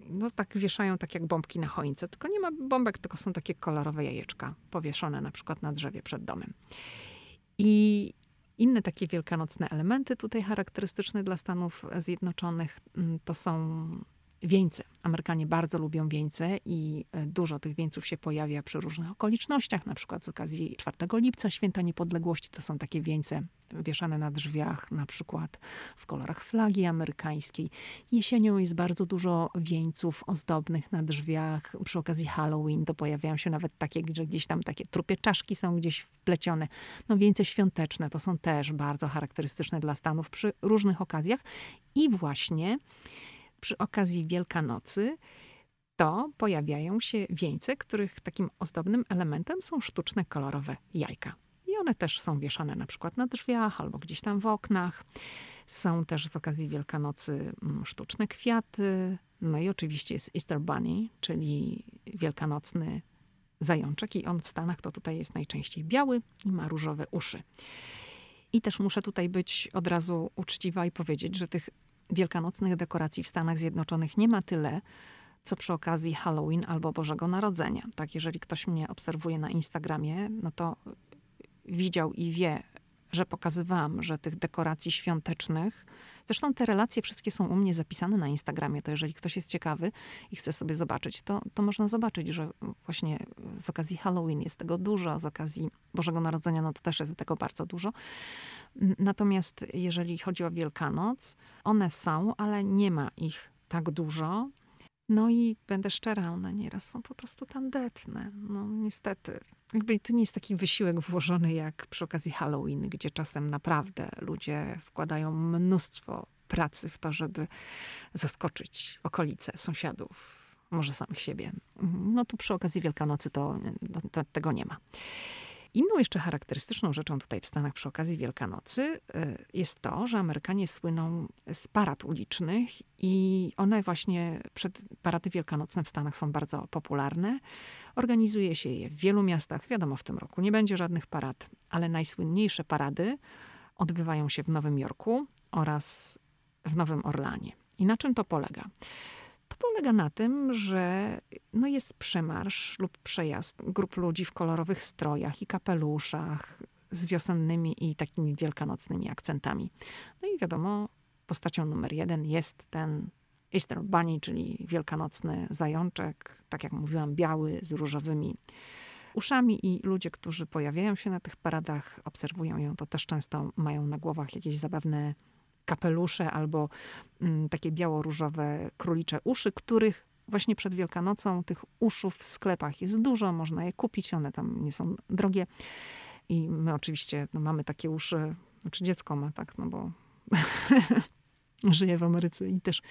Speaker 1: No tak wieszają tak jak bombki na choince, tylko nie ma bombek, tylko są takie kolorowe jajeczka powieszone na przykład na drzewie przed domem. I inne takie wielkanocne elementy tutaj charakterystyczne dla Stanów Zjednoczonych mm, to są wieńce. Amerykanie bardzo lubią wieńce i e, dużo tych wieńców się pojawia przy różnych okolicznościach, na przykład z okazji 4 lipca, Święta Niepodległości. To są takie wieńce wieszane na drzwiach, na przykład w kolorach flagi amerykańskiej. Jesienią jest bardzo dużo wieńców ozdobnych na drzwiach. Przy okazji Halloween to pojawiają się nawet takie, że gdzieś tam takie trupie czaszki są gdzieś wplecione. No wieńce świąteczne to są też bardzo charakterystyczne dla Stanów przy różnych okazjach. I właśnie przy okazji Wielkanocy, to pojawiają się wieńce, których takim ozdobnym elementem są sztuczne kolorowe jajka. I one też są wieszane na przykład na drzwiach albo gdzieś tam w oknach. Są też z okazji Wielkanocy mm, sztuczne kwiaty. No i oczywiście jest Easter Bunny, czyli wielkanocny zajączek. I on w Stanach to tutaj jest najczęściej biały i ma różowe uszy. I też muszę tutaj być od razu uczciwa i powiedzieć, że tych wielkanocnych dekoracji w Stanach Zjednoczonych nie ma tyle, co przy okazji Halloween albo Bożego Narodzenia. Tak, jeżeli ktoś mnie obserwuje na Instagramie, no to widział i wie, że pokazywałam, że tych dekoracji świątecznych, zresztą te relacje wszystkie są u mnie zapisane na Instagramie, to jeżeli ktoś jest ciekawy i chce sobie zobaczyć, to, to można zobaczyć, że właśnie z okazji Halloween jest tego dużo, z okazji Bożego Narodzenia, no to też jest tego bardzo dużo. Natomiast jeżeli chodzi o Wielkanoc, one są, ale nie ma ich tak dużo. No i będę szczera, one nieraz są po prostu tandetne. No niestety. Jakby to nie jest taki wysiłek włożony jak przy okazji Halloween, gdzie czasem naprawdę ludzie wkładają mnóstwo pracy w to, żeby zaskoczyć okolice sąsiadów, może samych siebie. No tu przy okazji Wielkanocy to, to tego nie ma. Inną jeszcze charakterystyczną rzeczą tutaj w Stanach przy okazji Wielkanocy y, jest to, że Amerykanie słyną z parad ulicznych i one właśnie przed parady wielkanocne w Stanach są bardzo popularne. Organizuje się je w wielu miastach. Wiadomo, w tym roku nie będzie żadnych parad, ale najsłynniejsze parady odbywają się w Nowym Jorku oraz w Nowym Orlanie. I na czym to polega? To polega na tym, że no jest przemarsz lub przejazd grup ludzi w kolorowych strojach i kapeluszach z wiosennymi i takimi wielkanocnymi akcentami. No i wiadomo, postacią numer jeden jest ten Easter Bunny, czyli wielkanocny zajączek, tak jak mówiłam, biały z różowymi uszami i ludzie, którzy pojawiają się na tych paradach, obserwują ją, to też często mają na głowach jakieś zabawne kapelusze albo mm, takie biało-różowe królicze uszy, których właśnie przed Wielkanocą tych uszów w sklepach jest dużo, można je kupić, one tam nie są drogie. I my oczywiście no, mamy takie uszy, znaczy dziecko ma, tak, no bo żyje w Ameryce i też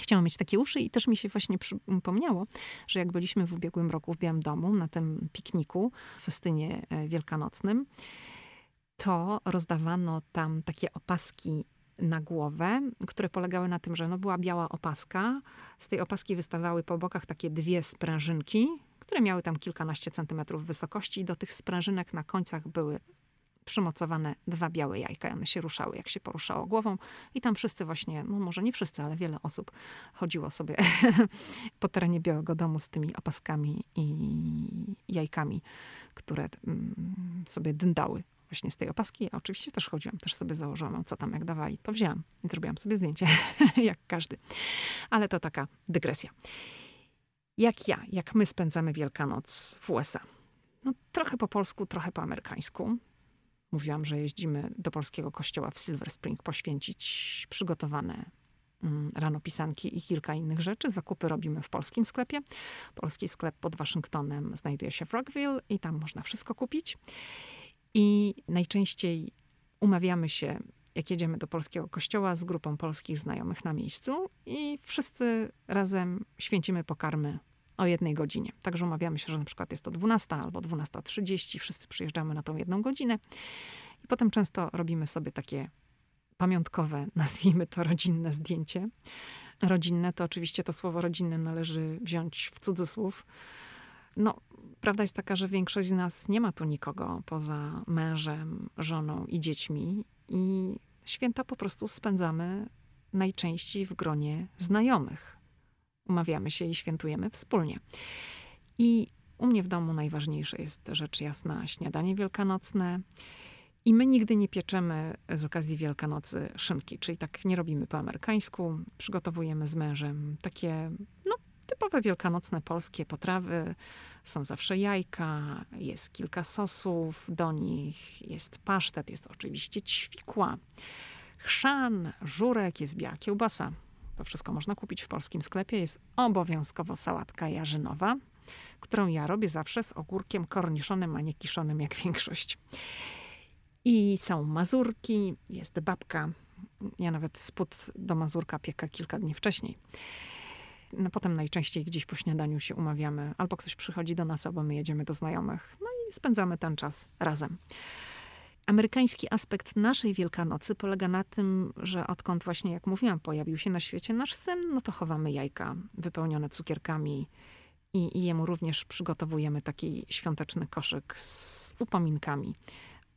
Speaker 1: chciałam mieć takie uszy i też mi się właśnie przypomniało, że jak byliśmy w ubiegłym roku w Białym Domu na tym pikniku, festynie e, wielkanocnym, to rozdawano tam takie opaski na głowę, które polegały na tym, że no była biała opaska. Z tej opaski wystawały po bokach takie dwie sprężynki, które miały tam kilkanaście centymetrów wysokości i do tych sprężynek na końcach były przymocowane dwa białe jajka. One się ruszały, jak się poruszało głową. I tam wszyscy właśnie, no może nie wszyscy, ale wiele osób chodziło sobie po terenie Białego Domu z tymi opaskami i jajkami, które mm, sobie dyndały właśnie z tej opaski. Ja oczywiście też chodziłam, też sobie założyłam, co tam jak dawali. To wzięłam i zrobiłam sobie zdjęcie, jak każdy. Ale to taka dygresja. Jak ja, jak my spędzamy Wielkanoc w USA? No, trochę po polsku, trochę po amerykańsku. Mówiłam, że jeździmy do polskiego kościoła w Silver Spring poświęcić przygotowane mm, rano pisanki i kilka innych rzeczy. Zakupy robimy w polskim sklepie. Polski sklep pod Waszyngtonem znajduje się w Rockville i tam można wszystko kupić. I najczęściej umawiamy się, jak jedziemy do polskiego kościoła z grupą polskich znajomych na miejscu i wszyscy razem święcimy pokarmy o jednej godzinie. Także umawiamy się, że na przykład jest to 12 albo 12.30, wszyscy przyjeżdżamy na tą jedną godzinę i potem często robimy sobie takie pamiątkowe, nazwijmy to rodzinne zdjęcie. Rodzinne to oczywiście to słowo rodzinne należy wziąć w cudzysłów. No, prawda jest taka, że większość z nas nie ma tu nikogo poza mężem, żoną i dziećmi i święta po prostu spędzamy najczęściej w gronie znajomych umawiamy się i świętujemy wspólnie. I u mnie w domu najważniejsze jest rzecz jasna śniadanie wielkanocne. I my nigdy nie pieczemy z okazji Wielkanocy szynki, czyli tak nie robimy po amerykańsku. Przygotowujemy z mężem takie, typowe wielkanocne polskie potrawy. Są zawsze jajka, jest kilka sosów, do nich jest pasztet, jest oczywiście ćwikła, chrzan, żurek, jest biała kiełbasa, to wszystko można kupić w polskim sklepie. Jest obowiązkowo sałatka jarzynowa, którą ja robię zawsze z ogórkiem korniszonym, a nie kiszonym jak większość. I są mazurki, jest babka. Ja nawet spód do mazurka pieka kilka dni wcześniej. No, potem najczęściej gdzieś po śniadaniu się umawiamy, albo ktoś przychodzi do nas, albo my jedziemy do znajomych. No i spędzamy ten czas razem. Amerykański aspekt naszej Wielkanocy polega na tym, że odkąd właśnie, jak mówiłam, pojawił się na świecie nasz syn, no to chowamy jajka wypełnione cukierkami i, i jemu również przygotowujemy taki świąteczny koszyk z upominkami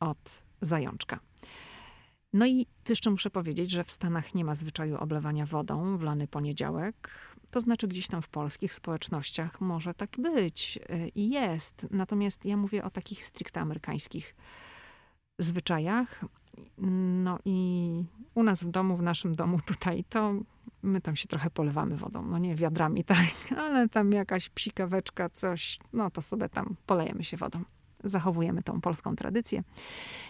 Speaker 1: od zajączka. No i tu jeszcze muszę powiedzieć, że w Stanach nie ma zwyczaju oblewania wodą w lany poniedziałek. To znaczy gdzieś tam w polskich społecznościach może tak być y, i jest. Natomiast ja mówię o takich stricte amerykańskich zwyczajach. No i u nas w domu, w naszym domu tutaj, to my tam się trochę polewamy wodą. No nie wiadrami, tak, ale tam jakaś psikaweczka, coś, no to sobie tam polejemy się wodą. Zachowujemy tą polską tradycję.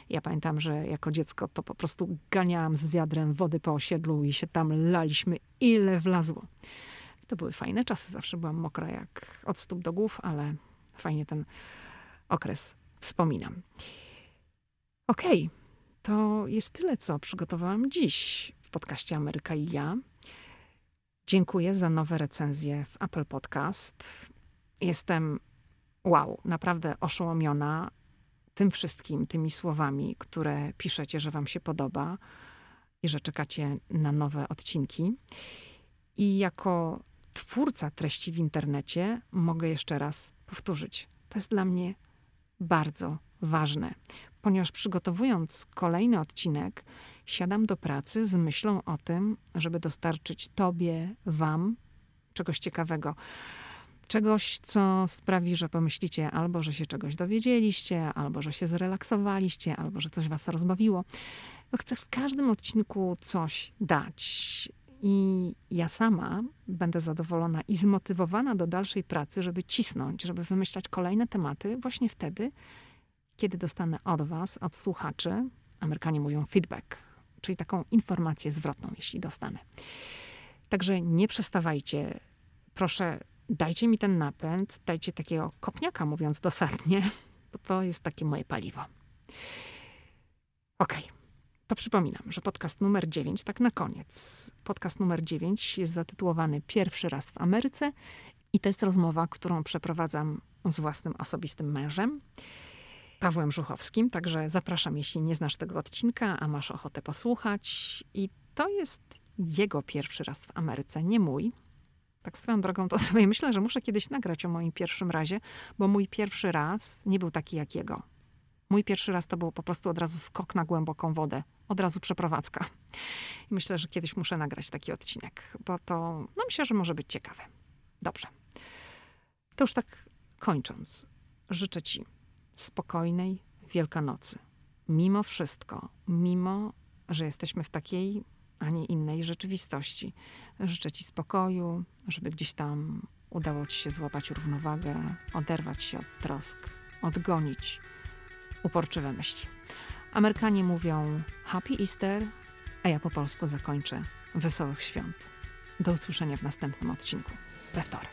Speaker 1: Ja pamiętam, że jako dziecko to po prostu ganiałam z wiadrem wody po osiedlu i się tam laliśmy, ile wlazło. To były fajne czasy. Zawsze byłam mokra jak od stóp do głów, ale fajnie ten okres wspominam. Okej, okay, to jest tyle, co przygotowałam dziś w podcaście Ameryka i ja. Dziękuję za nowe recenzje w Apple Podcast. Jestem, wow, naprawdę oszołomiona tym wszystkim, tymi słowami, które piszecie, że Wam się podoba i że czekacie na nowe odcinki. I jako twórca treści w internecie mogę jeszcze raz powtórzyć. To jest dla mnie bardzo ważne, ponieważ przygotowując kolejny odcinek, siadam do pracy z myślą o tym, żeby dostarczyć Tobie, Wam czegoś ciekawego. Czegoś, co sprawi, że pomyślicie albo, że się czegoś dowiedzieliście, albo, że się zrelaksowaliście, albo, że coś Was rozbawiło. Chcę w każdym odcinku coś dać. I ja sama będę zadowolona i zmotywowana do dalszej pracy, żeby cisnąć, żeby wymyślać kolejne tematy właśnie wtedy, kiedy dostanę od Was, od słuchaczy, Amerykanie mówią feedback, czyli taką informację zwrotną, jeśli dostanę. Także nie przestawajcie. Proszę, dajcie mi ten napęd, dajcie takiego kopniaka, mówiąc dosadnie, bo to jest takie moje paliwo. Okej. Okay. To przypominam, że podcast numer 9, tak na koniec. Podcast numer 9 jest zatytułowany Pierwszy raz w Ameryce i to jest rozmowa, którą przeprowadzam z własnym osobistym mężem. Pawłem Żuchowskim. Także zapraszam, jeśli nie znasz tego odcinka, a masz ochotę posłuchać. I to jest jego pierwszy raz w Ameryce, nie mój. Tak swoją drogą to sobie myślę, że muszę kiedyś nagrać o moim pierwszym razie, bo mój pierwszy raz nie był taki jak jego. Mój pierwszy raz to był po prostu od razu skok na głęboką wodę, od razu przeprowadzka. I myślę, że kiedyś muszę nagrać taki odcinek, bo to, no myślę, że może być ciekawe. Dobrze. To już tak kończąc, życzę Ci spokojnej Wielkanocy. Mimo wszystko, mimo, że jesteśmy w takiej, a nie innej rzeczywistości, życzę Ci spokoju, żeby gdzieś tam udało Ci się złapać równowagę, oderwać się od trosk, odgonić uporczywe myśli. Amerykanie mówią Happy Easter, a ja po polsku zakończę Wesołych Świąt. Do usłyszenia w następnym odcinku we wtorek.